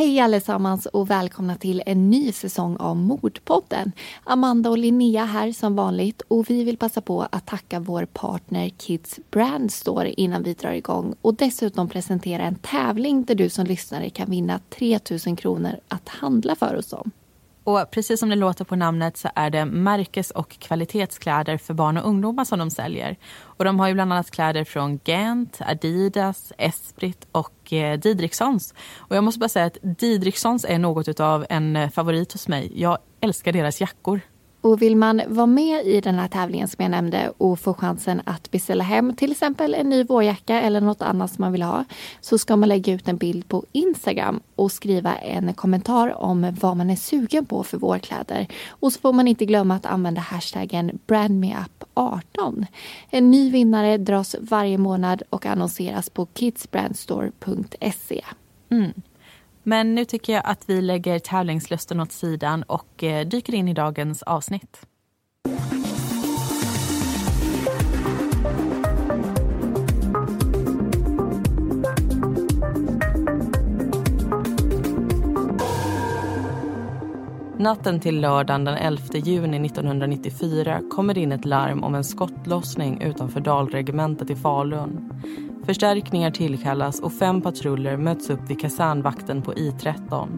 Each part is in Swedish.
Hej allesammans och välkomna till en ny säsong av Mordpodden. Amanda och Linnea här som vanligt och vi vill passa på att tacka vår partner Kids Brand Store innan vi drar igång och dessutom presentera en tävling där du som lyssnare kan vinna 3000 kronor att handla för oss om. Och precis som det låter på namnet så är det märkes och kvalitetskläder för barn och ungdomar som de säljer. Och de har ju bland annat kläder från Gent, Adidas, Esprit och eh, Didrikssons. Och jag måste bara säga att Didrikssons är något av en eh, favorit hos mig. Jag älskar deras jackor. Och vill man vara med i den här tävlingen som jag nämnde och få chansen att beställa hem till exempel en ny vårjacka eller något annat som man vill ha så ska man lägga ut en bild på Instagram och skriva en kommentar om vad man är sugen på för vårkläder. Och så får man inte glömma att använda hashtaggen brandmeup18. En ny vinnare dras varje månad och annonseras på kidsbrandstore.se. Mm. Men nu tycker jag att vi lägger tävlingslusten åt sidan och eh, dyker in i dagens avsnitt. Natten till lördagen den 11 juni 1994 kommer in ett larm om en skottlossning utanför Dalregementet i Falun. Förstärkningar tillkallas och fem patruller möts upp vid kasernvakten på I13.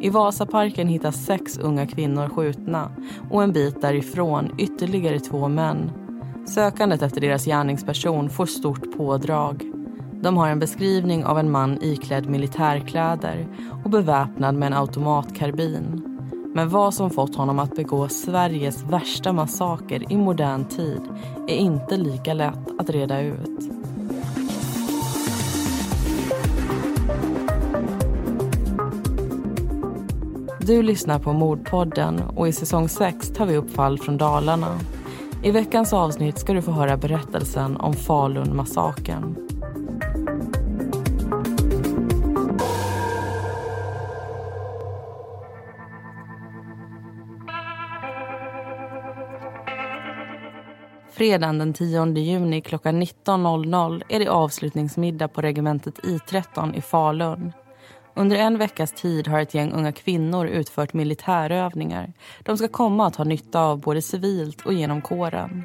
I Vasaparken hittas sex unga kvinnor skjutna och en bit därifrån ytterligare två män. Sökandet efter deras gärningsperson får stort pådrag. De har en beskrivning av en man iklädd militärkläder och beväpnad med en automatkarbin. Men vad som fått honom att begå Sveriges värsta massaker i modern tid är inte lika lätt att reda ut. Du lyssnar på Mordpodden och i säsong 6 tar vi upp fall från Dalarna. I veckans avsnitt ska du få höra berättelsen om Falun-massakern. Fredagen den 10 juni klockan 19.00 är det avslutningsmiddag på regementet I13 i Falun. Under en veckas tid har ett gäng unga kvinnor utfört militärövningar de ska komma att ha nytta av både civilt och genom kåren.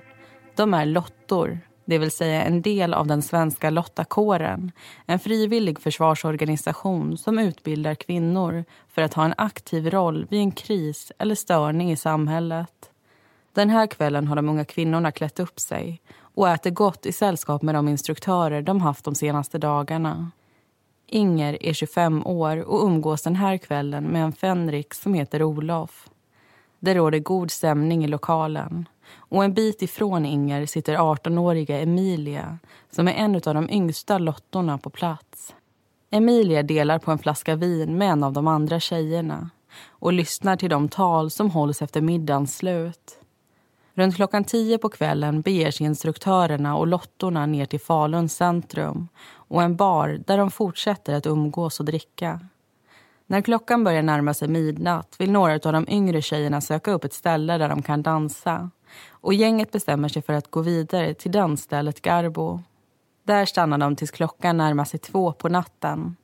De är lottor, det vill säga en del av den svenska lottakåren en frivillig försvarsorganisation som utbildar kvinnor för att ha en aktiv roll vid en kris eller störning i samhället. Den här kvällen har de unga kvinnorna klätt upp sig och äter gott i sällskap med de instruktörer de haft de senaste dagarna. Inger är 25 år och umgås den här kvällen med en fänrik som heter Olof. Det råder god stämning i lokalen. Och en bit ifrån Inger sitter 18-åriga Emilia som är en av de yngsta lottorna på plats. Emilia delar på en flaska vin med en av de andra tjejerna och lyssnar till de tal som hålls efter middagens slut. Runt klockan tio på kvällen beger sig instruktörerna och lottorna ner till Faluns centrum och en bar där de fortsätter att umgås och dricka. När klockan börjar närma sig midnatt vill några av de yngre tjejerna söka upp ett ställe där de kan dansa och gänget bestämmer sig för att gå vidare till dansstället Garbo. Där stannar de tills klockan närmar sig två på natten.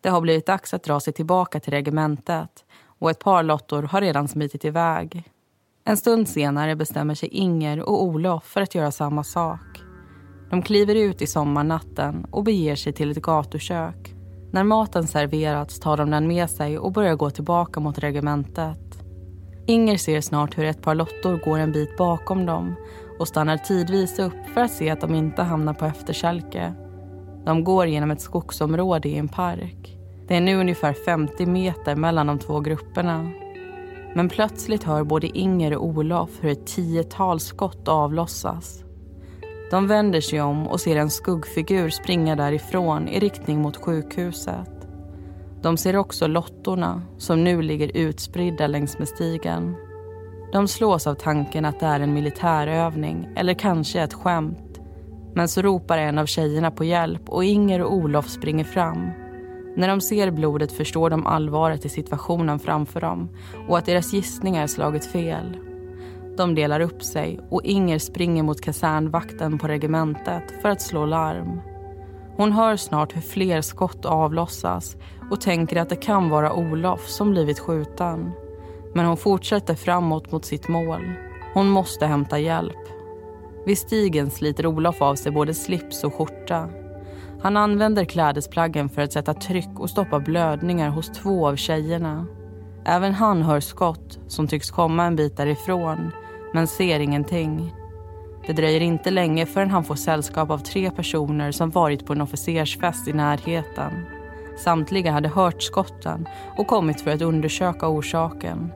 Det har blivit dags att dra sig tillbaka till regementet och ett par lottor har redan smitit iväg. En stund senare bestämmer sig Inger och Olof för att göra samma sak. De kliver ut i sommarnatten och beger sig till ett gatukök. När maten serverats tar de den med sig och börjar gå tillbaka mot regementet. Inger ser snart hur ett par lottor går en bit bakom dem och stannar tidvis upp för att se att de inte hamnar på efterkälke. De går genom ett skogsområde i en park. Det är nu ungefär 50 meter mellan de två grupperna. Men plötsligt hör både Inger och Olof hur ett tiotal skott avlossas. De vänder sig om och ser en skuggfigur springa därifrån i riktning mot sjukhuset. De ser också lottorna som nu ligger utspridda längs med stigen. De slås av tanken att det är en militärövning eller kanske ett skämt. Men så ropar en av tjejerna på hjälp och Inger och Olof springer fram. När de ser blodet förstår de allvaret i situationen framför dem och att deras gissningar slagit fel. De delar upp sig och Inger springer mot kasernvakten på regementet för att slå larm. Hon hör snart hur fler skott avlossas och tänker att det kan vara Olof som blivit skjuten. Men hon fortsätter framåt mot sitt mål. Hon måste hämta hjälp. Vid stigen sliter Olof av sig både slips och skjorta. Han använder klädesplaggen för att sätta tryck och stoppa blödningar hos två av tjejerna. Även han hör skott som tycks komma en bit därifrån, men ser ingenting. Det dröjer inte länge förrän han får sällskap av tre personer som varit på en officersfest i närheten. Samtliga hade hört skotten och kommit för att undersöka orsaken.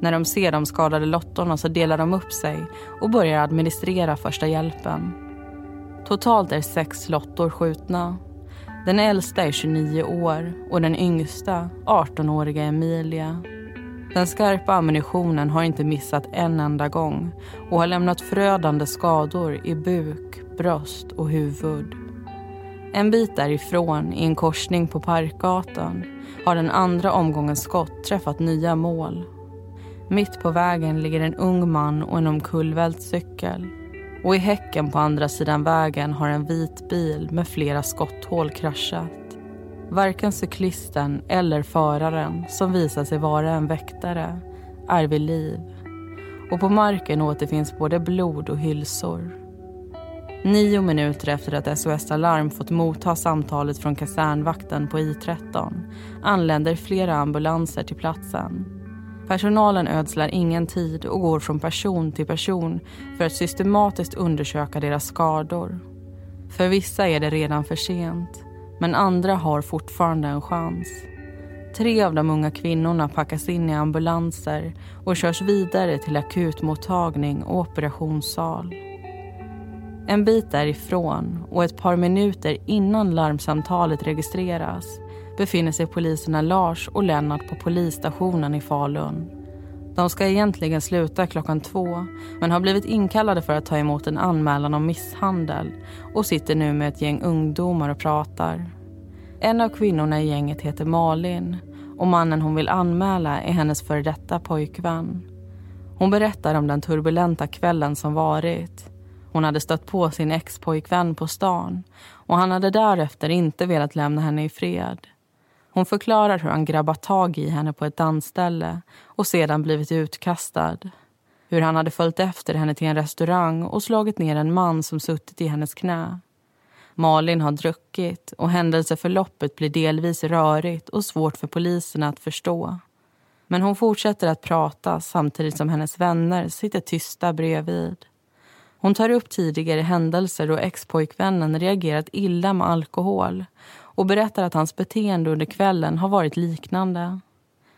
När de ser de skadade lottorna så delar de upp sig och börjar administrera första hjälpen. Totalt är sex lottor skjutna. Den äldsta är 29 år och den yngsta 18-åriga Emilia. Den skarpa ammunitionen har inte missat en enda gång och har lämnat förödande skador i buk, bröst och huvud. En bit därifrån, i en korsning på Parkgatan har den andra omgången skott träffat nya mål. Mitt på vägen ligger en ung man och en omkullvält cykel. Och i häcken på andra sidan vägen har en vit bil med flera skotthål kraschat. Varken cyklisten eller föraren, som visar sig vara en väktare, är vid liv. Och på marken återfinns både blod och hylsor. Nio minuter efter att SOS Alarm fått motta samtalet från kasernvakten på I13 anländer flera ambulanser till platsen. Personalen ödslar ingen tid och går från person till person för att systematiskt undersöka deras skador. För vissa är det redan för sent, men andra har fortfarande en chans. Tre av de unga kvinnorna packas in i ambulanser och körs vidare till akutmottagning och operationssal. En bit därifrån och ett par minuter innan larmsamtalet registreras befinner sig poliserna Lars och Lennart på polisstationen i Falun. De ska egentligen sluta klockan två men har blivit inkallade för att ta emot en anmälan om misshandel och sitter nu med ett gäng ungdomar och pratar. En av kvinnorna i gänget heter Malin och mannen hon vill anmäla är hennes före detta pojkvän. Hon berättar om den turbulenta kvällen som varit hon hade stött på sin expojkvän på stan och han hade därefter inte velat lämna henne i fred. Hon förklarar hur han grabbat tag i henne på ett dansställe och sedan blivit utkastad. Hur han hade följt efter henne till en restaurang och slagit ner en man som suttit i hennes knä. Malin har druckit och händelseförloppet blir delvis rörigt och svårt för poliserna att förstå. Men hon fortsätter att prata samtidigt som hennes vänner sitter tysta bredvid. Hon tar upp tidigare händelser då expojkvännen reagerat illa med alkohol och berättar att hans beteende under kvällen har varit liknande.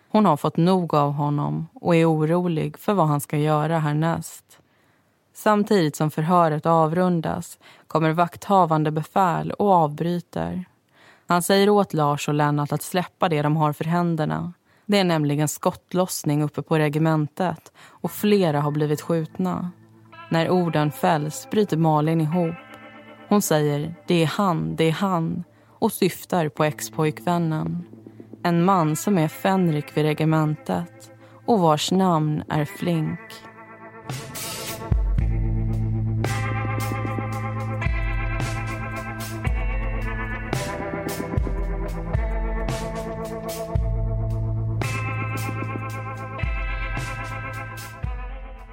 Hon har fått nog av honom och är orolig för vad han ska göra härnäst. Samtidigt som förhöret avrundas kommer vakthavande befäl och avbryter. Han säger åt Lars och Lennart att släppa det de har för händerna. Det är nämligen skottlossning uppe på regementet och flera har blivit skjutna. När orden fälls bryter Malin ihop. Hon säger det är han, det är han och syftar på expojkvännen. En man som är fänrik vid regementet och vars namn är Flink.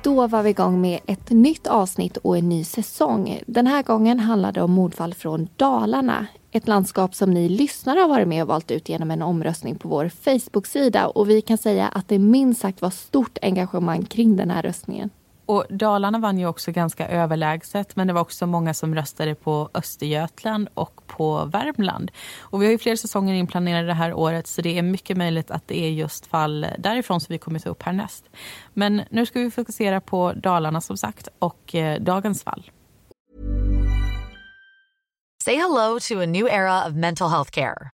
Då var vi igång med ett nytt avsnitt och en ny säsong. Den här gången handlar det om mordfall från Dalarna. Ett landskap som ni lyssnare har varit med och valt ut genom en omröstning på vår Facebook-sida. Och vi kan säga att det minst sagt var stort engagemang kring den här röstningen. Och Dalarna vann ju också ganska överlägset men det var också många som röstade på Östergötland och på Värmland. Och vi har ju fler säsonger inplanerade det här året så det är mycket möjligt att det är just fall därifrån som vi kommer ta upp härnäst. Men nu ska vi fokusera på Dalarna som sagt och eh, dagens fall. Say hello to a new era of mental health care.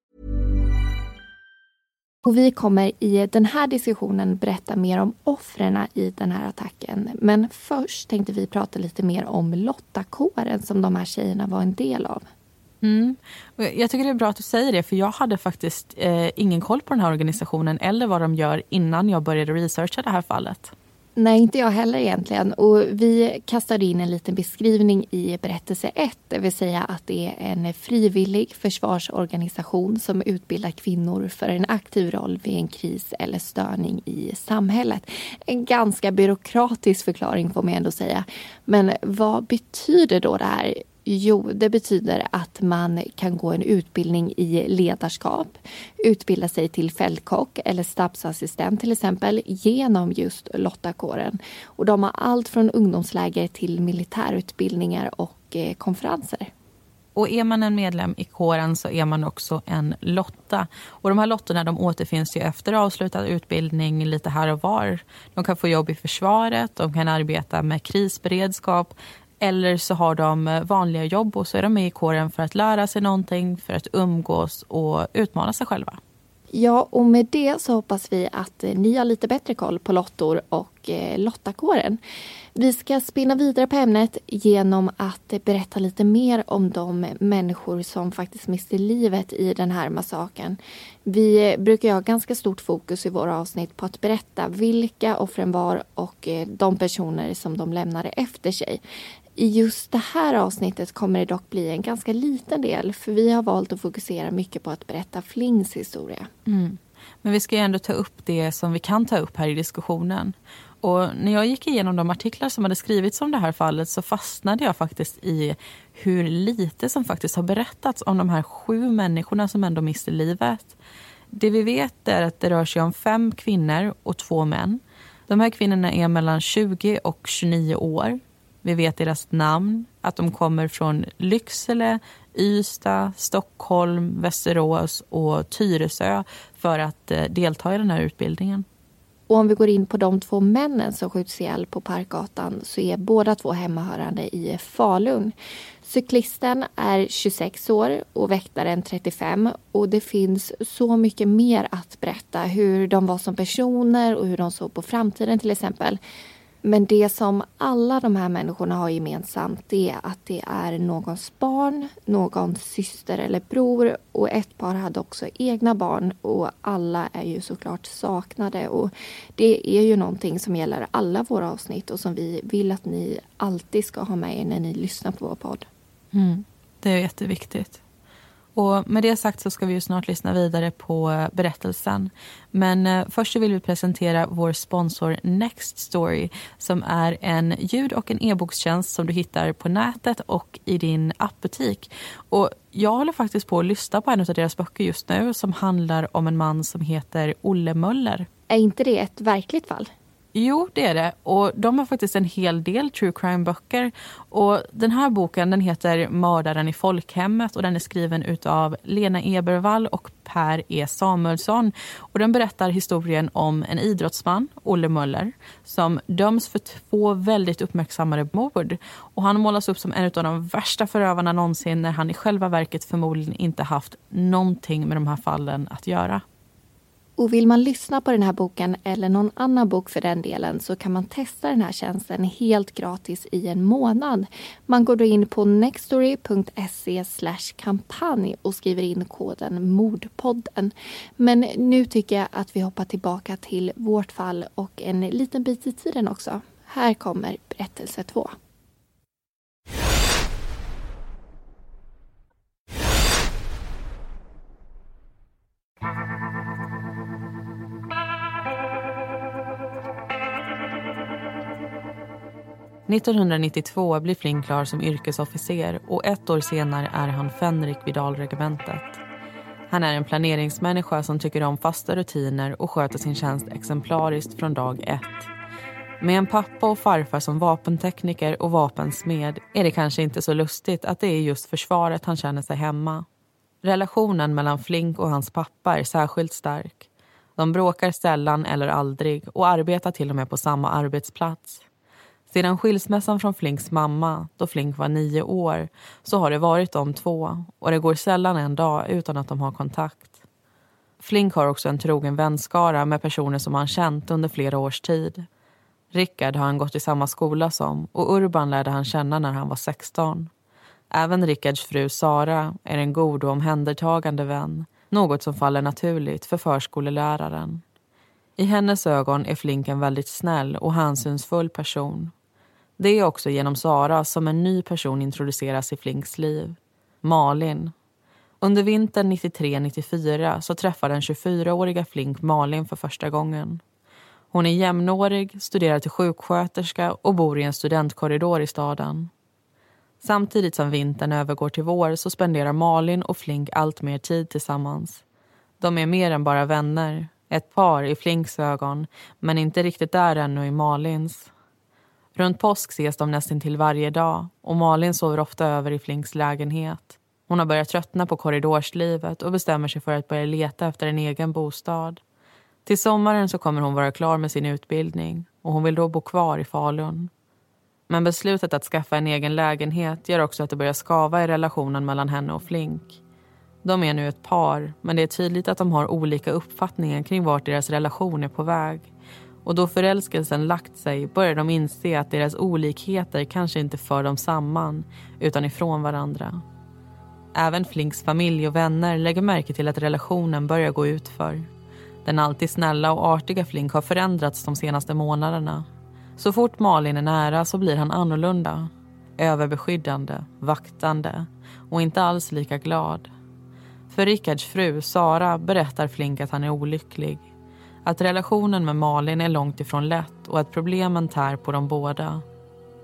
Och vi kommer i den här diskussionen berätta mer om offren i den här attacken. Men först tänkte vi prata lite mer om Lottakåren som de här tjejerna var en del av. Mm. Jag tycker det är bra att du säger det, för jag hade faktiskt eh, ingen koll på den här organisationen eller vad de gör innan jag började researcha det här fallet. Nej, inte jag heller egentligen. Och vi kastade in en liten beskrivning i berättelse 1, det vill säga att det är en frivillig försvarsorganisation som utbildar kvinnor för en aktiv roll vid en kris eller störning i samhället. En ganska byråkratisk förklaring får man ändå säga. Men vad betyder då det här? Jo, det betyder att man kan gå en utbildning i ledarskap, utbilda sig till fältkock eller stabsassistent till exempel genom just Lottakåren. Och de har allt från ungdomsläger till militärutbildningar och eh, konferenser. Och är man en medlem i kåren så är man också en Lotta. Och de här lottorna de återfinns ju efter avslutad utbildning lite här och var. De kan få jobb i försvaret, de kan arbeta med krisberedskap eller så har de eh, vanliga jobb och så är de med i kåren för att lära sig någonting, för att umgås och utmana sig själva. Ja, och med det så hoppas vi att eh, ni har lite bättre koll på lottor och eh, Lottakåren. Vi ska spinna vidare på ämnet genom att berätta lite mer om de människor som faktiskt miste livet i den här massakern. Vi brukar ha ganska stort fokus i våra avsnitt på att berätta vilka offren var och de personer som de lämnade efter sig. I just det här avsnittet kommer det dock bli en ganska liten del för vi har valt att fokusera mycket på att berätta Flings historia. Mm. Men vi ska ju ändå ta upp det som vi kan ta upp här i diskussionen. Och när jag gick igenom de artiklar som hade skrivits om det här fallet så fastnade jag faktiskt i hur lite som faktiskt har berättats om de här sju människorna som ändå mister livet. Det vi vet är att det rör sig om fem kvinnor och två män. De här kvinnorna är mellan 20 och 29 år. Vi vet deras namn, att de kommer från Lycksele, Ystad, Stockholm, Västerås och Tyresö för att eh, delta i den här utbildningen. Och om vi går in på de två männen som skjuts ihjäl på Parkgatan så är båda två hemmahörande i Falun. Cyklisten är 26 år och väktaren 35 och det finns så mycket mer att berätta. Hur de var som personer och hur de såg på framtiden till exempel. Men det som alla de här människorna har gemensamt det är att det är någons barn, någons syster eller bror och ett par hade också egna barn och alla är ju såklart saknade. Och det är ju någonting som gäller alla våra avsnitt och som vi vill att ni alltid ska ha med er när ni lyssnar på vår podd. Mm, det är jätteviktigt. Och med det sagt så ska vi ju snart lyssna vidare på eh, berättelsen. Men eh, först först vill vi presentera vår sponsor Next Story som är en ljud och en e-bokstjänst som du hittar på nätet och i din appbutik. Och jag håller faktiskt på att lyssna på en av deras böcker just nu som handlar om en man som heter Olle Möller. Är inte det ett verkligt fall? Jo, det är det. Och De har faktiskt en hel del true crime-böcker. Och Den här boken den heter Mördaren i folkhemmet och den är skriven av Lena Ebervall och Per E Samuelsson. Och Den berättar historien om en idrottsman, Olle Möller som döms för två väldigt uppmärksammade mord. Och Han målas upp som en av de värsta förövarna någonsin när han i själva verket förmodligen inte haft någonting med de här fallen att göra. Och vill man lyssna på den här boken eller någon annan bok för den delen så kan man testa den här tjänsten helt gratis i en månad. Man går då in på nextory.se kampanj och skriver in koden Mordpodden. Men nu tycker jag att vi hoppar tillbaka till vårt fall och en liten bit i tiden också. Här kommer berättelse två. 1992 blir Flink klar som yrkesofficer och ett år senare är han fänrik vid Dalregementet. Han är en planeringsmänniska som tycker om fasta rutiner och sköter sin tjänst exemplariskt från dag ett. Med en pappa och farfar som vapentekniker och vapensmed är det kanske inte så lustigt att det är just försvaret han känner sig hemma. Relationen mellan Flink och hans pappa är särskilt stark. De bråkar sällan eller aldrig och arbetar till och med på samma arbetsplats. Sedan skilsmässan från Flinks mamma, då Flink var nio år, så har det varit de två och det går sällan en dag utan att de har kontakt. Flink har också en trogen vänskara med personer som han känt under flera års tid. Rickard har han gått i samma skola som och Urban lärde han känna när han var 16. Även Rickards fru Sara är en god och omhändertagande vän något som faller naturligt för förskoleläraren. I hennes ögon är Flink en väldigt snäll och hänsynsfull person. Det är också genom Sara som en ny person introduceras i Flinks liv. Malin. Under vintern 93-94 så träffar den 24-åriga Flink Malin för första gången. Hon är jämnårig, studerar till sjuksköterska och bor i en studentkorridor i staden. Samtidigt som vintern övergår till vår så spenderar Malin och Flink allt mer tid tillsammans. De är mer än bara vänner, ett par i Flinks ögon men inte riktigt där ännu i Malins. Runt påsk ses de nästan till varje dag och Malin sover ofta över i Flinks lägenhet. Hon har börjat tröttna på korridorslivet och bestämmer sig för att börja leta efter en egen bostad. Till sommaren så kommer hon vara klar med sin utbildning och hon vill då bo kvar i Falun. Men beslutet att skaffa en egen lägenhet gör också att det börjar skava i relationen mellan henne och Flink. De är nu ett par, men det är tydligt att de har olika uppfattningar kring vart deras relation är på väg. Och då förälskelsen lagt sig börjar de inse att deras olikheter kanske inte för dem samman, utan ifrån varandra. Även Flinks familj och vänner lägger märke till att relationen börjar gå utför. Den alltid snälla och artiga Flink har förändrats de senaste månaderna. Så fort Malin är nära så blir han annorlunda. Överbeskyddande, vaktande och inte alls lika glad. För Rickards fru, Sara, berättar Flink att han är olycklig. Att relationen med Malin är långt ifrån lätt och att problemen tär på dem båda.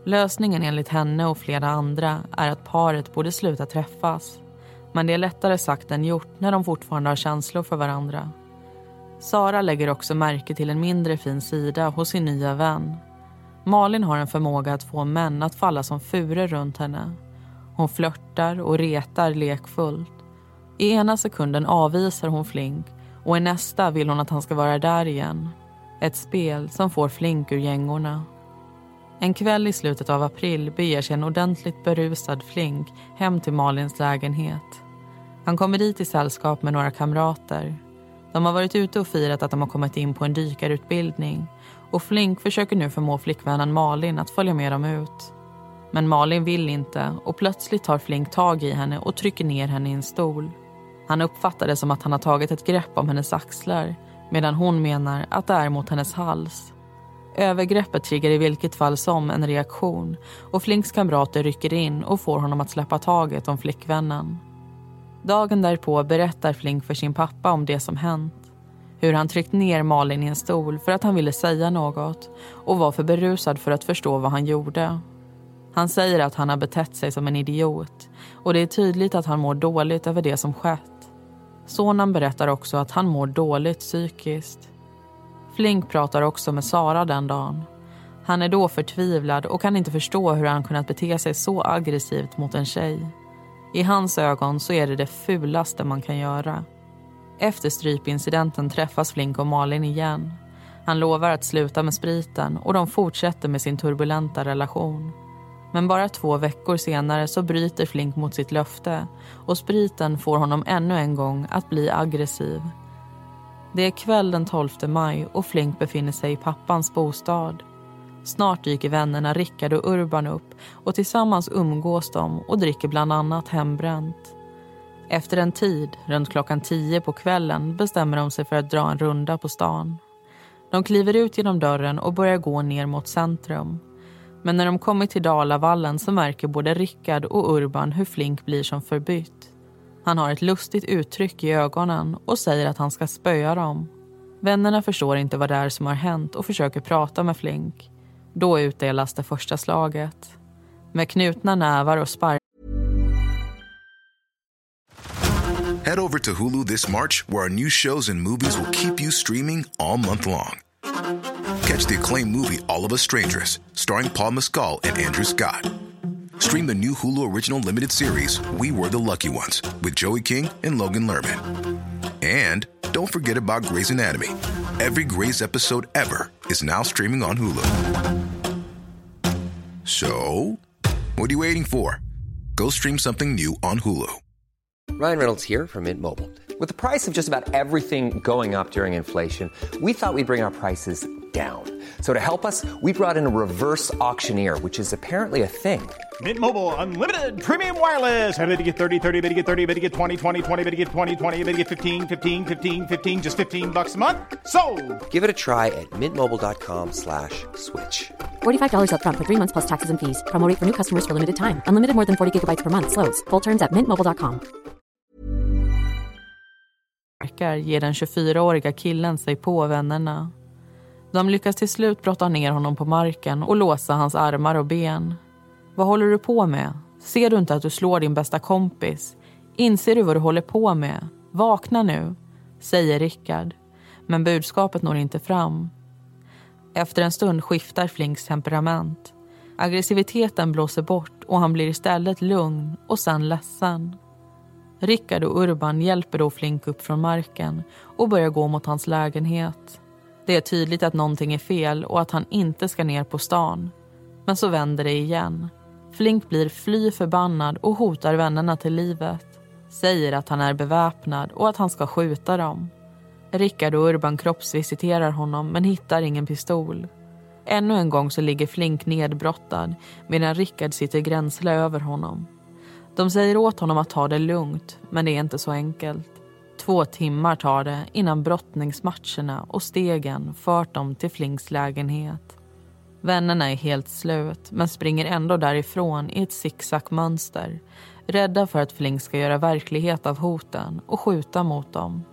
Lösningen enligt henne och flera andra är att paret borde sluta träffas. Men det är lättare sagt än gjort när de fortfarande har känslor för varandra. Sara lägger också märke till en mindre fin sida hos sin nya vän. Malin har en förmåga att få män att falla som furor runt henne. Hon flörtar och retar lekfullt. I ena sekunden avvisar hon Flink och i nästa vill hon att han ska vara där igen. Ett spel som får Flink ur gängorna. En kväll i slutet av april beger sig en ordentligt berusad Flink hem till Malins lägenhet. Han kommer dit i sällskap med några kamrater. De har varit ute och firat att de har kommit in på en dykarutbildning och Flink försöker nu förmå flickvännen Malin att följa med dem ut. Men Malin vill inte och plötsligt tar Flink tag i henne och trycker ner henne i en stol. Han uppfattar det som att han har tagit ett grepp om hennes axlar medan hon menar att det är mot hennes hals. Övergreppet triggar i vilket fall som en reaktion och Flinks kamrater rycker in och får honom att släppa taget om flickvännen. Dagen därpå berättar Flink för sin pappa om det som hänt. Hur han tryckt ner Malin i en stol för att han ville säga något och var för berusad för att förstå vad han gjorde. Han säger att han har betett sig som en idiot och det är tydligt att han mår dåligt över det som skett. Sonen berättar också att han mår dåligt psykiskt. Flink pratar också med Sara den dagen. Han är då förtvivlad och kan inte förstå hur han kunnat bete sig så aggressivt mot en tjej. I hans ögon så är det det fulaste man kan göra. Efter strypincidenten träffas Flink och Malin igen. Han lovar att sluta med spriten och de fortsätter med sin turbulenta relation. Men bara två veckor senare så bryter Flink mot sitt löfte och spriten får honom ännu en gång att bli aggressiv. Det är kväll den 12 maj och Flink befinner sig i pappans bostad. Snart dyker vännerna Rickard och Urban upp och tillsammans umgås de och dricker bland annat hembränt. Efter en tid, runt klockan tio på kvällen, bestämmer de sig för att dra en runda på stan. De kliver ut genom dörren och börjar gå ner mot centrum. Men när de kommit till Dalavallen så märker både Rickard och Urban hur Flink blir som förbytt. Han har ett lustigt uttryck i ögonen och säger att han ska spöa dem. Vännerna förstår inte vad det är som har hänt och försöker prata med Flink. Då utdelas det första slaget. Med knutna nävar och sparkar Head over to Hulu this March, where our new shows and movies will keep you streaming all month long. Catch the acclaimed movie All of Us Strangers, starring Paul Mescal and Andrew Scott. Stream the new Hulu original limited series We Were the Lucky Ones with Joey King and Logan Lerman. And don't forget about Grey's Anatomy. Every Grey's episode ever is now streaming on Hulu. So, what are you waiting for? Go stream something new on Hulu. Ryan Reynolds here from Mint Mobile. With the price of just about everything going up during inflation, we thought we'd bring our prices down. So to help us, we brought in a reverse auctioneer, which is apparently a thing. Mint Mobile unlimited premium wireless. Ready to get 30, 30, bit to get 30, bit to get 20, 20, 20, bit to get 20, 20, bit to get 15, 15, 15, 15 just 15 bucks a month. So, Give it a try at mintmobile.com slash switch. $45 upfront for three months plus taxes and fees. Promo rate for new customers for limited time. Unlimited more than 40 gigabytes per month. Slows. Full terms at mintmobile.com. ger den 24-åriga killen sig på vännerna. De lyckas till slut brotta ner honom på marken och låsa hans armar och ben. Vad håller du på med? Ser du inte att du slår din bästa kompis? Inser du vad du håller på med? Vakna nu, säger Rickard. Men budskapet når inte fram. Efter en stund skiftar Flinks temperament. Aggressiviteten blåser bort och han blir istället lugn och sen ledsen. Rickard och Urban hjälper då Flink upp från marken och börjar gå mot hans lägenhet. Det är tydligt att någonting är fel och att han inte ska ner på stan. Men så vänder det igen. Flink blir fly förbannad och hotar vännerna till livet. Säger att han är beväpnad och att han ska skjuta dem. Rickard och Urban kroppsvisiterar honom men hittar ingen pistol. Ännu en gång så ligger Flink nedbrottad medan Rickard sitter gränsle över honom. De säger åt honom att ta det lugnt, men det är inte så enkelt. Två timmar tar det innan brottningsmatcherna och stegen fört dem till Flinks lägenhet. Vännerna är helt slut, men springer ändå därifrån i ett zigzagmönster rädda för att Flink ska göra verklighet av hoten och skjuta mot dem.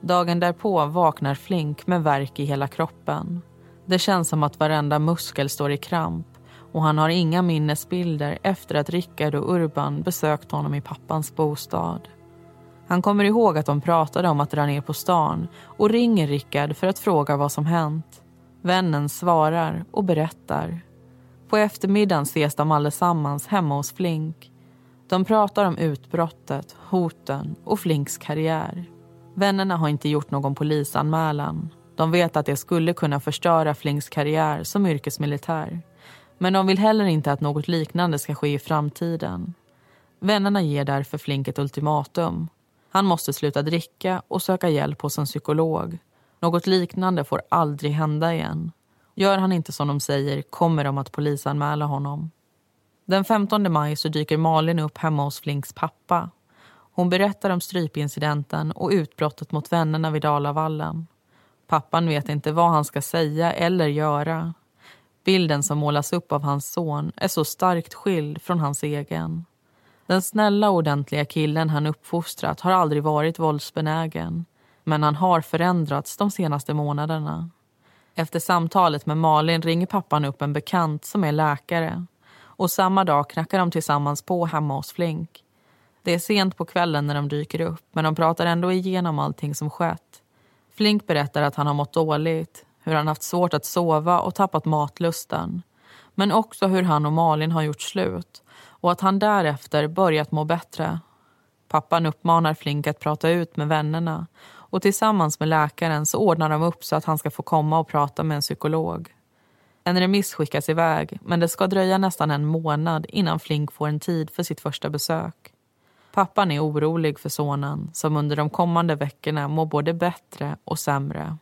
Dagen därpå vaknar Flink med värk i hela kroppen. Det känns som att varenda muskel står i kramp och han har inga minnesbilder efter att Rickard och Urban besökt honom i pappans bostad. Han kommer ihåg att de pratade om att dra ner på stan och ringer Rickard för att fråga vad som hänt. Vännen svarar och berättar. På eftermiddagen ses de allesammans hemma hos Flink. De pratar om utbrottet, hoten och Flinks karriär. Vännerna har inte gjort någon polisanmälan. De vet att det skulle kunna förstöra Flinks karriär som yrkesmilitär. Men de vill heller inte att något liknande ska ske i framtiden. Vännerna ger därför Flink ett ultimatum. Han måste sluta dricka och söka hjälp hos en psykolog. Något liknande får aldrig hända igen. Gör han inte som de säger kommer de att polisanmäla honom. Den 15 maj så dyker Malin upp hemma hos Flinks pappa. Hon berättar om strypincidenten och utbrottet mot vännerna vid Dalavallen. Pappan vet inte vad han ska säga eller göra. Bilden som målas upp av hans son är så starkt skild från hans egen. Den snälla och ordentliga killen han uppfostrat har aldrig varit våldsbenägen. Men han har förändrats de senaste månaderna. Efter samtalet med Malin ringer pappan upp en bekant som är läkare. Och samma dag knackar de tillsammans på hemma hos Flink. Det är sent på kvällen när de dyker upp men de pratar ändå igenom allting som skett. Flink berättar att han har mått dåligt, hur han haft svårt att sova och tappat matlusten. Men också hur han och Malin har gjort slut och att han därefter börjat må bättre. Pappan uppmanar Flink att prata ut med vännerna och tillsammans med läkaren så ordnar de upp så att han ska få komma och prata med en psykolog. En remiss skickas iväg men det ska dröja nästan en månad innan Flink får en tid för sitt första besök. Pappan är orolig för sonen som under de kommande veckorna mår både bättre och sämre.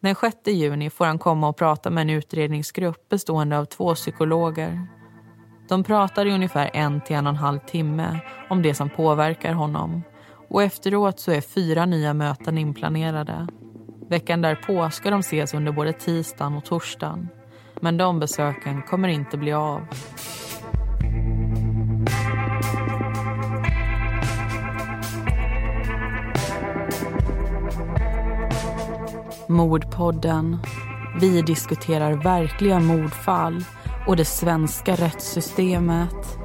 Den 6 juni får han komma och prata med en utredningsgrupp bestående av två psykologer. De pratar i ungefär en till en och en halv timme om det som påverkar honom och efteråt så är fyra nya möten inplanerade. Veckan därpå ska de ses under både tisdagen och torsdagen. Men de besöken kommer inte bli av. Mordpodden. Vi diskuterar verkliga mordfall och det svenska rättssystemet.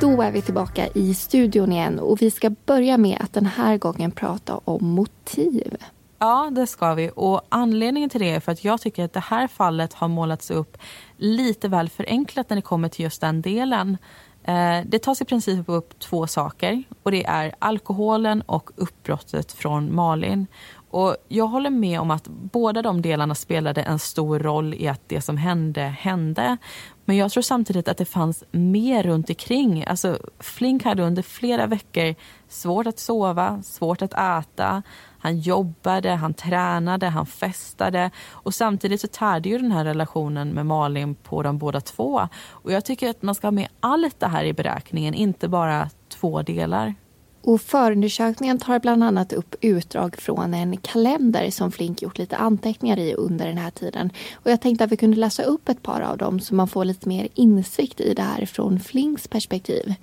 Då är vi tillbaka i studion igen och vi ska börja med att den här gången prata om motiv. Ja, det ska vi. Och Anledningen till det är för att jag tycker att det här fallet har målats upp lite väl förenklat när det kommer till just den delen. Eh, det tas i princip upp två saker och det är alkoholen och uppbrottet från Malin. Och jag håller med om att båda de delarna spelade en stor roll i att det som hände, hände. Men jag tror samtidigt att det fanns mer runt omkring. Alltså, Flink hade under flera veckor svårt att sova, svårt att äta. Han jobbade, han tränade, han festade och samtidigt så tärde ju den här relationen med Malin på de båda två. Och jag tycker att man ska ha med allt det här i beräkningen, inte bara två delar. Och förundersökningen tar bland annat upp utdrag från en kalender som Flink gjort lite anteckningar i under den här tiden. Och jag tänkte att vi kunde läsa upp ett par av dem så man får lite mer insikt i det här från Flinks perspektiv.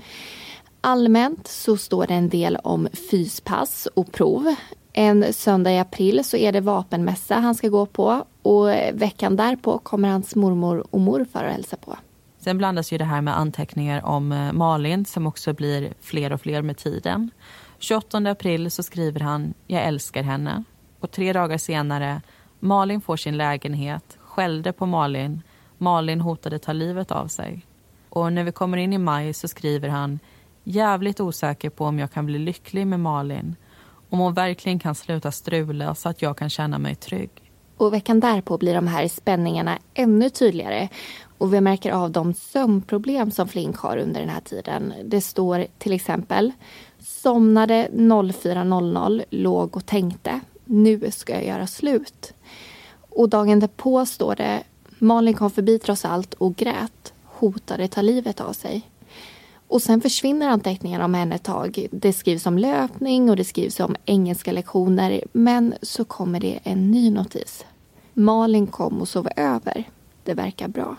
Allmänt så står det en del om fyspass och prov. En söndag i april så är det vapenmässa han ska gå på och veckan därpå kommer hans mormor och morfar att hälsa på. Sen blandas ju det här med anteckningar om eh, Malin som också blir fler och fler med tiden. 28 april så skriver han “Jag älskar henne” och tre dagar senare Malin får sin lägenhet, skällde på Malin, Malin hotade ta livet av sig. Och när vi kommer in i maj så skriver han “Jävligt osäker på om jag kan bli lycklig med Malin, om hon verkligen kan sluta strula så att jag kan känna mig trygg.” Och veckan därpå blir de här spänningarna ännu tydligare och vi märker av de sömnproblem som Flink har under den här tiden. Det står till exempel Somnade 04.00, låg och tänkte. Nu ska jag göra slut. Och dagen därpå står det Malin kom förbi trots allt och grät. Hotade ta livet av sig. Och sen försvinner anteckningarna om henne ett tag. Det skrivs om löpning och det skrivs om engelska lektioner. Men så kommer det en ny notis. Malin kom och sov över. Det verkar bra.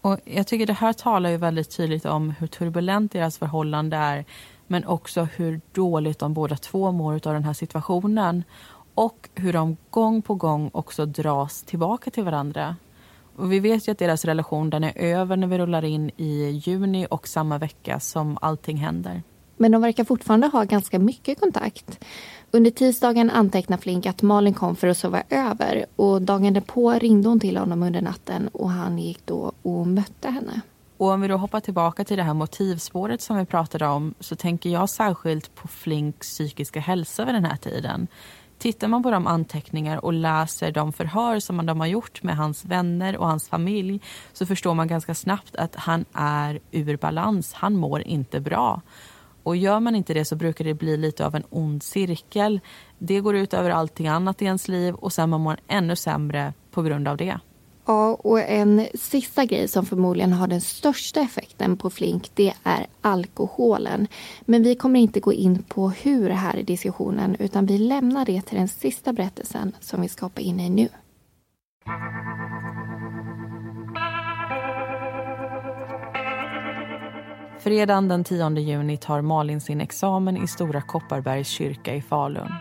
Och jag tycker det här talar ju väldigt tydligt om hur turbulent deras förhållande är men också hur dåligt de båda två mår av den här situationen och hur de gång på gång också dras tillbaka till varandra. Och vi vet ju att deras relation den är över när vi rullar in i juni och samma vecka som allting händer. Men de verkar fortfarande ha ganska mycket kontakt. Under tisdagen antecknar Flink att Malin kom för att sova över och dagen därpå ringde hon till honom under natten och han gick då och mötte henne. Och om vi då hoppar tillbaka till det här motivspåret som vi pratade om så tänker jag särskilt på Flinks psykiska hälsa vid den här tiden. Tittar man på de anteckningar och läser de förhör som de har gjort med hans vänner och hans familj så förstår man ganska snabbt att han är ur balans. Han mår inte bra. Och gör man inte det så brukar det bli lite av en ond cirkel. Det går ut över allting annat i ens liv och sen mår man ännu sämre på grund av det. Ja, och en sista grej som förmodligen har den största effekten på Flink det är alkoholen. Men vi kommer inte gå in på hur här i diskussionen utan vi lämnar det till den sista berättelsen som vi ska hoppa in i nu. Fredagen den 10 juni tar Malin sin examen i Stora Kopparbergs kyrka i Falun.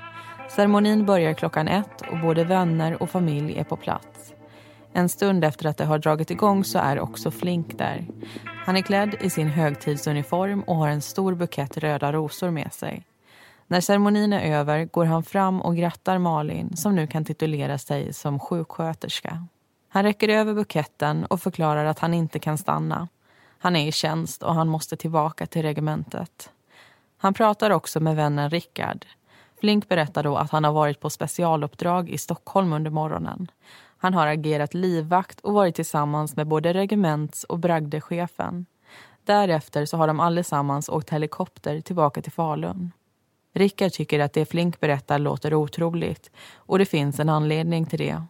Ceremonin börjar klockan ett och både vänner och familj är på plats. En stund efter att det har dragit igång så är också Flink där. Han är klädd i sin högtidsuniform och har en stor bukett röda rosor med sig. När ceremonin är över går han fram och grattar Malin som nu kan titulera sig som sjuksköterska. Han räcker över buketten och förklarar att han inte kan stanna. Han är i tjänst och han måste tillbaka till regementet. Han pratar också med vännen Rickard. Flink berättar då att han har varit på specialuppdrag i Stockholm under morgonen. Han har agerat livvakt och varit tillsammans med både regements och bragdechefen. Därefter så har de allesammans åkt helikopter tillbaka till Falun. Rickard tycker att det Flink berättar låter otroligt och det finns en anledning till det.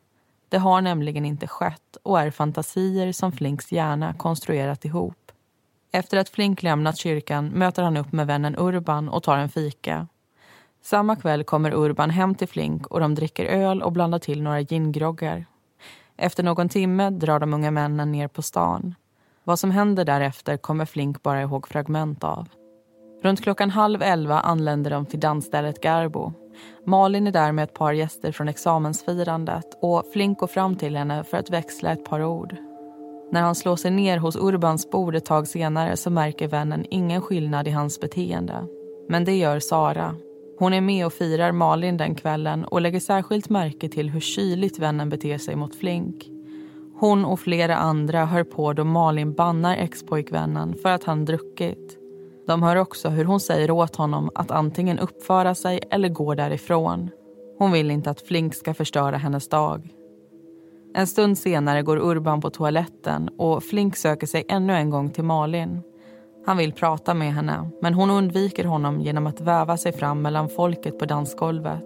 Det har nämligen inte skett och är fantasier som Flinks hjärna konstruerat ihop. Efter att Flink lämnat kyrkan möter han upp med vännen Urban och tar en fika. Samma kväll kommer Urban hem till Flink och de dricker öl och blandar till några gingroggar. Efter någon timme drar de unga männen ner på stan. Vad som händer därefter kommer Flink bara ihåg fragment av. Runt klockan halv elva anländer de till dansstället Garbo. Malin är där med ett par gäster från examensfirandet och Flink går fram till henne för att växla ett par ord. När han slår sig ner hos Urbans bord ett tag senare så märker vännen ingen skillnad i hans beteende. Men det gör Sara. Hon är med och firar Malin den kvällen och lägger särskilt märke till hur kyligt vännen beter sig mot Flink. Hon och flera andra hör på då Malin bannar expojkvännen för att han druckit. De hör också hur hon säger åt honom att antingen uppföra sig eller gå därifrån. Hon vill inte att Flink ska förstöra hennes dag. En stund senare går Urban på toaletten och Flink söker sig ännu en gång till Malin. Han vill prata med henne, men hon undviker honom genom att väva sig fram mellan folket på dansgolvet.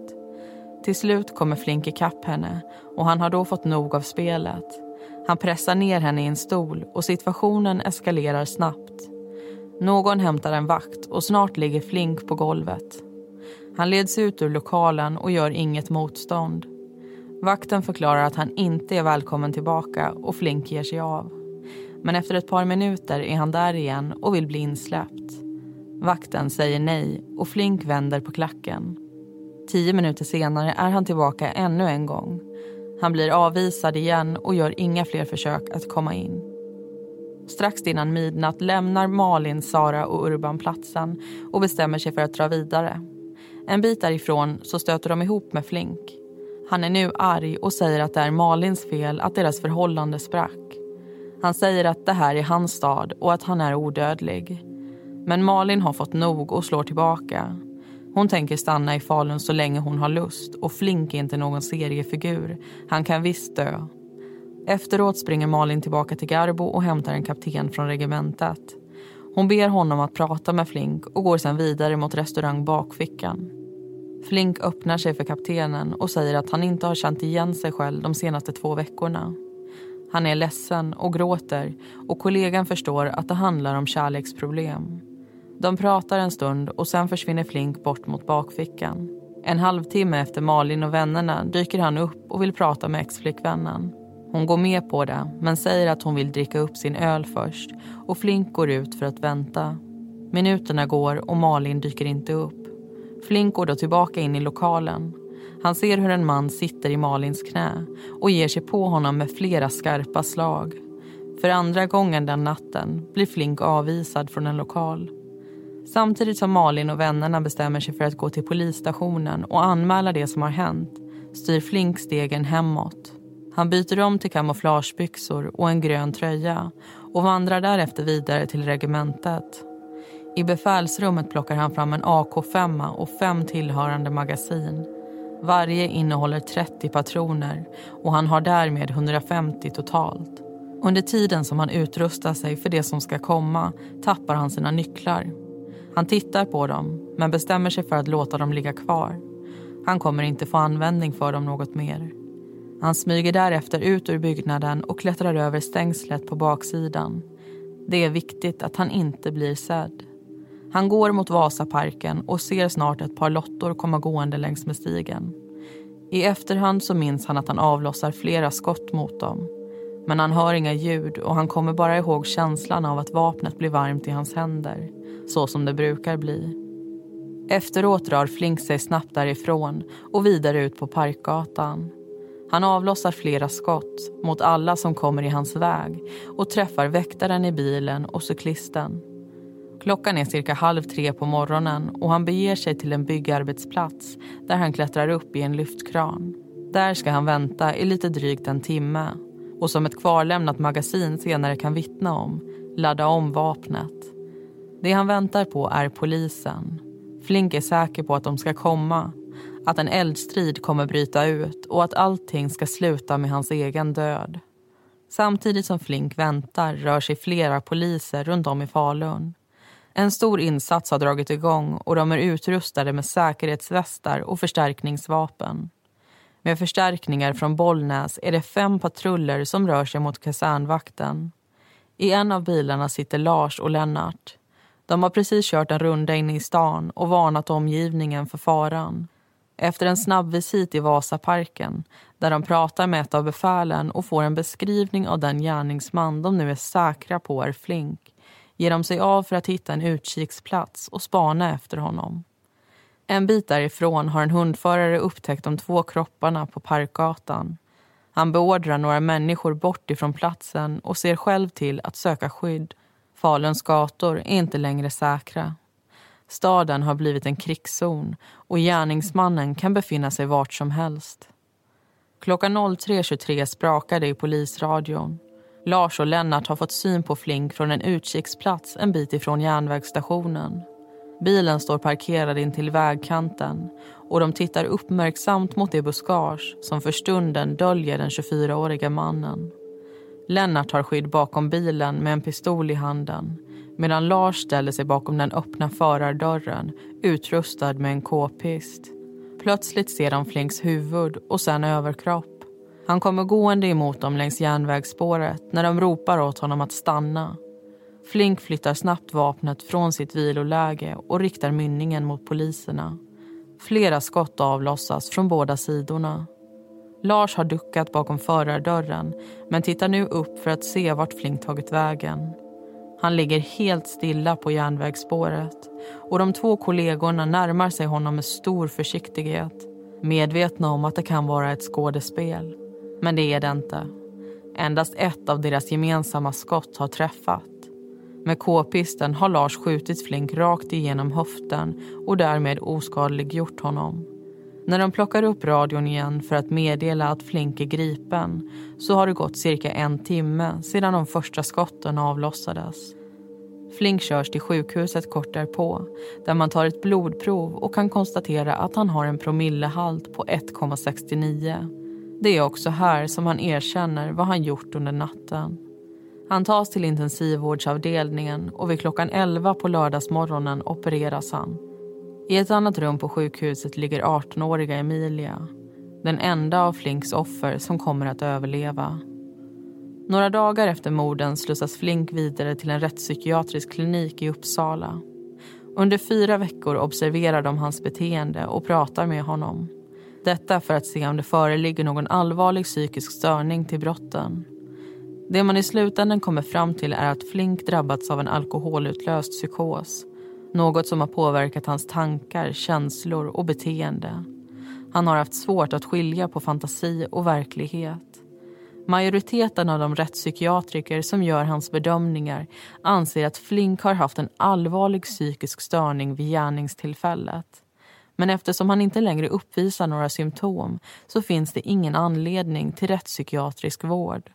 Till slut kommer Flink ikapp henne och han har då fått nog av spelet. Han pressar ner henne i en stol och situationen eskalerar snabbt. Någon hämtar en vakt och snart ligger Flink på golvet. Han leds ut ur lokalen och gör inget motstånd. Vakten förklarar att han inte är välkommen tillbaka och Flink ger sig av. Men efter ett par minuter är han där igen och vill bli insläppt. Vakten säger nej och Flink vänder på klacken. Tio minuter senare är han tillbaka ännu en gång. Han blir avvisad igen och gör inga fler försök att komma in. Strax innan midnatt lämnar Malin, Sara och Urban platsen och bestämmer sig för att dra vidare. En bit därifrån så stöter de ihop med Flink. Han är nu arg och säger att det är Malins fel att deras förhållande sprack. Han säger att det här är hans stad och att han är odödlig. Men Malin har fått nog och slår tillbaka. Hon tänker stanna i Falun så länge hon har lust och Flink är inte någon seriefigur. Han kan visst dö. Efteråt springer Malin tillbaka till Garbo och hämtar en kapten från regementet. Hon ber honom att prata med Flink och går sen vidare mot restaurang Bakfickan. Flink öppnar sig för kaptenen och säger att han inte har känt igen sig själv de senaste två veckorna. Han är ledsen och gråter och kollegan förstår att det handlar om kärleksproblem. De pratar en stund och sen försvinner Flink bort mot bakfickan. En halvtimme efter Malin och vännerna dyker han upp och vill prata med exflickvännen. Hon går med på det, men säger att hon vill dricka upp sin öl först och Flink går ut för att vänta. Minuterna går och Malin dyker inte upp. Flink går då tillbaka in i lokalen. Han ser hur en man sitter i Malins knä och ger sig på honom med flera skarpa slag. För andra gången den natten blir Flink avvisad från en lokal. Samtidigt som Malin och vännerna bestämmer sig för att gå till polisstationen och anmäla det som har hänt styr Flink stegen hemåt. Han byter om till kamouflagebyxor och en grön tröja och vandrar därefter vidare till regementet. I befälsrummet plockar han fram en AK5 och fem tillhörande magasin. Varje innehåller 30 patroner och han har därmed 150 totalt. Under tiden som han utrustar sig för det som ska komma tappar han sina nycklar. Han tittar på dem men bestämmer sig för att låta dem ligga kvar. Han kommer inte få användning för dem något mer. Han smyger därefter ut ur byggnaden och klättrar över stängslet på baksidan. Det är viktigt att han inte blir sedd. Han går mot Vasaparken och ser snart ett par lottor komma gående längs med stigen. I efterhand så minns han att han avlossar flera skott mot dem. Men han hör inga ljud och han kommer bara ihåg känslan av att vapnet blir varmt i hans händer. Så som det brukar bli. Efteråt drar Flink sig snabbt därifrån och vidare ut på Parkgatan. Han avlossar flera skott mot alla som kommer i hans väg och träffar väktaren i bilen och cyklisten. Klockan är cirka halv tre på morgonen och han beger sig till en byggarbetsplats där han klättrar upp i en lyftkran. Där ska han vänta i lite drygt en timme och som ett kvarlämnat magasin senare kan vittna om, ladda om vapnet. Det han väntar på är polisen. Flink är säker på att de ska komma, att en eldstrid kommer bryta ut och att allting ska sluta med hans egen död. Samtidigt som Flink väntar rör sig flera poliser runt om i Falun. En stor insats har dragit igång och de är utrustade med säkerhetsvästar och förstärkningsvapen. Med förstärkningar från Bollnäs är det fem patruller som rör sig mot kasernvakten. I en av bilarna sitter Lars och Lennart. De har precis kört en runda inne i stan och varnat omgivningen för faran. Efter en snabb visit i Vasaparken där de pratar med ett av befälen och får en beskrivning av den gärningsman de nu är säkra på är Flink ger de sig av för att hitta en utkiksplats och spana efter honom. En bit därifrån har en hundförare upptäckt de två kropparna på Parkgatan. Han beordrar några människor bort ifrån platsen och ser själv till att söka skydd. Faluns gator är inte längre säkra. Staden har blivit en krigszon och gärningsmannen kan befinna sig vart som helst. Klockan 03.23 sprakar det i polisradion. Lars och Lennart har fått syn på Flink från en utkiksplats en bit ifrån järnvägsstationen. Bilen står parkerad in till vägkanten och de tittar uppmärksamt mot det buskage som för stunden döljer den 24-åriga mannen. Lennart har skydd bakom bilen med en pistol i handen medan Lars ställer sig bakom den öppna förardörren utrustad med en k-pist. Plötsligt ser de Flinks huvud och sen överkropp. Han kommer gående emot dem längs järnvägsspåret när de ropar åt honom att stanna. Flink flyttar snabbt vapnet från sitt viloläge och riktar mynningen mot poliserna. Flera skott avlossas från båda sidorna. Lars har duckat bakom förardörren men tittar nu upp för att se vart Flink tagit vägen. Han ligger helt stilla på järnvägsspåret och de två kollegorna närmar sig honom med stor försiktighet medvetna om att det kan vara ett skådespel. Men det är det inte. Endast ett av deras gemensamma skott har träffat. Med k-pisten har Lars skjutit Flink rakt igenom höften och därmed oskadliggjort honom. När de plockar upp radion igen för att meddela att Flink är gripen så har det gått cirka en timme sedan de första skotten avlossades. Flink körs till sjukhuset kort därpå där man tar ett blodprov och kan konstatera att han har en promillehalt på 1,69. Det är också här som han erkänner vad han gjort under natten. Han tas till intensivvårdsavdelningen och vid klockan 11 på lördagsmorgonen opereras han. I ett annat rum på sjukhuset ligger 18-åriga Emilia. Den enda av Flinks offer som kommer att överleva. Några dagar efter morden slussas Flink vidare till en rättspsykiatrisk klinik i Uppsala. Under fyra veckor observerar de hans beteende och pratar med honom. Detta för att se om det föreligger någon allvarlig psykisk störning till brotten. Det man i slutändan kommer fram till är att Flink drabbats av en alkoholutlöst psykos. Något som har påverkat hans tankar, känslor och beteende. Han har haft svårt att skilja på fantasi och verklighet. Majoriteten av de rättspsykiatriker som gör hans bedömningar anser att Flink har haft en allvarlig psykisk störning vid gärningstillfället. Men eftersom han inte längre uppvisar några symptom så finns det ingen anledning till rättspsykiatrisk vård.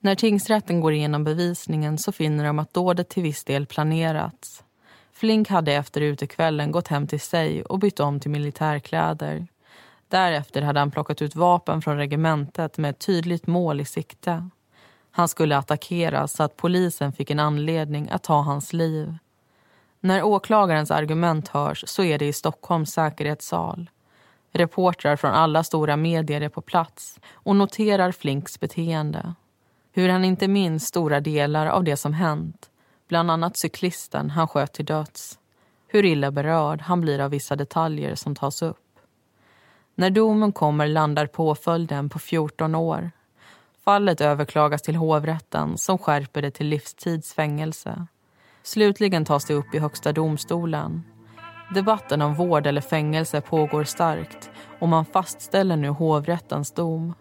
När tingsrätten går igenom bevisningen så finner de att dådet till viss del planerats. Flink hade efter utekvällen gått hem till sig och bytt om till militärkläder. Därefter hade han plockat ut vapen från regementet med ett tydligt mål i sikte. Han skulle attackeras så att polisen fick en anledning att ta hans liv. När åklagarens argument hörs så är det i Stockholms säkerhetssal. Reportrar från alla stora medier är på plats och noterar Flinks beteende. Hur han inte minns stora delar av det som hänt. Bland annat cyklisten han sköt till döds. Hur illa berörd han blir av vissa detaljer som tas upp. När domen kommer landar påföljden på 14 år. Fallet överklagas till hovrätten som skärper det till livstidsfängelse. Slutligen tas det upp i Högsta domstolen. Debatten om vård eller fängelse pågår starkt och man fastställer nu hovrättens dom.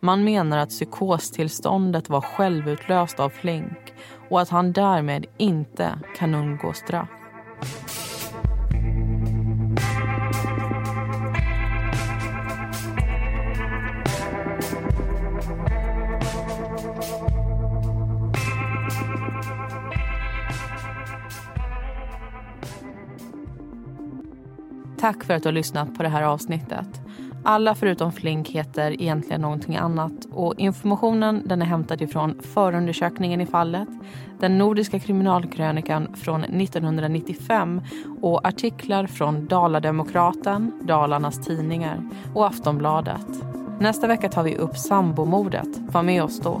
Man menar att psykostillståndet var självutlöst av Flink och att han därmed inte kan undgå straff. Tack för att du har lyssnat på det här avsnittet. Alla förutom Flink heter egentligen någonting annat och informationen den är hämtad ifrån förundersökningen i fallet, den nordiska kriminalkrönikan från 1995 och artiklar från Dalademokraten, Dalarnas Tidningar och Aftonbladet. Nästa vecka tar vi upp sambomordet. Var med oss då.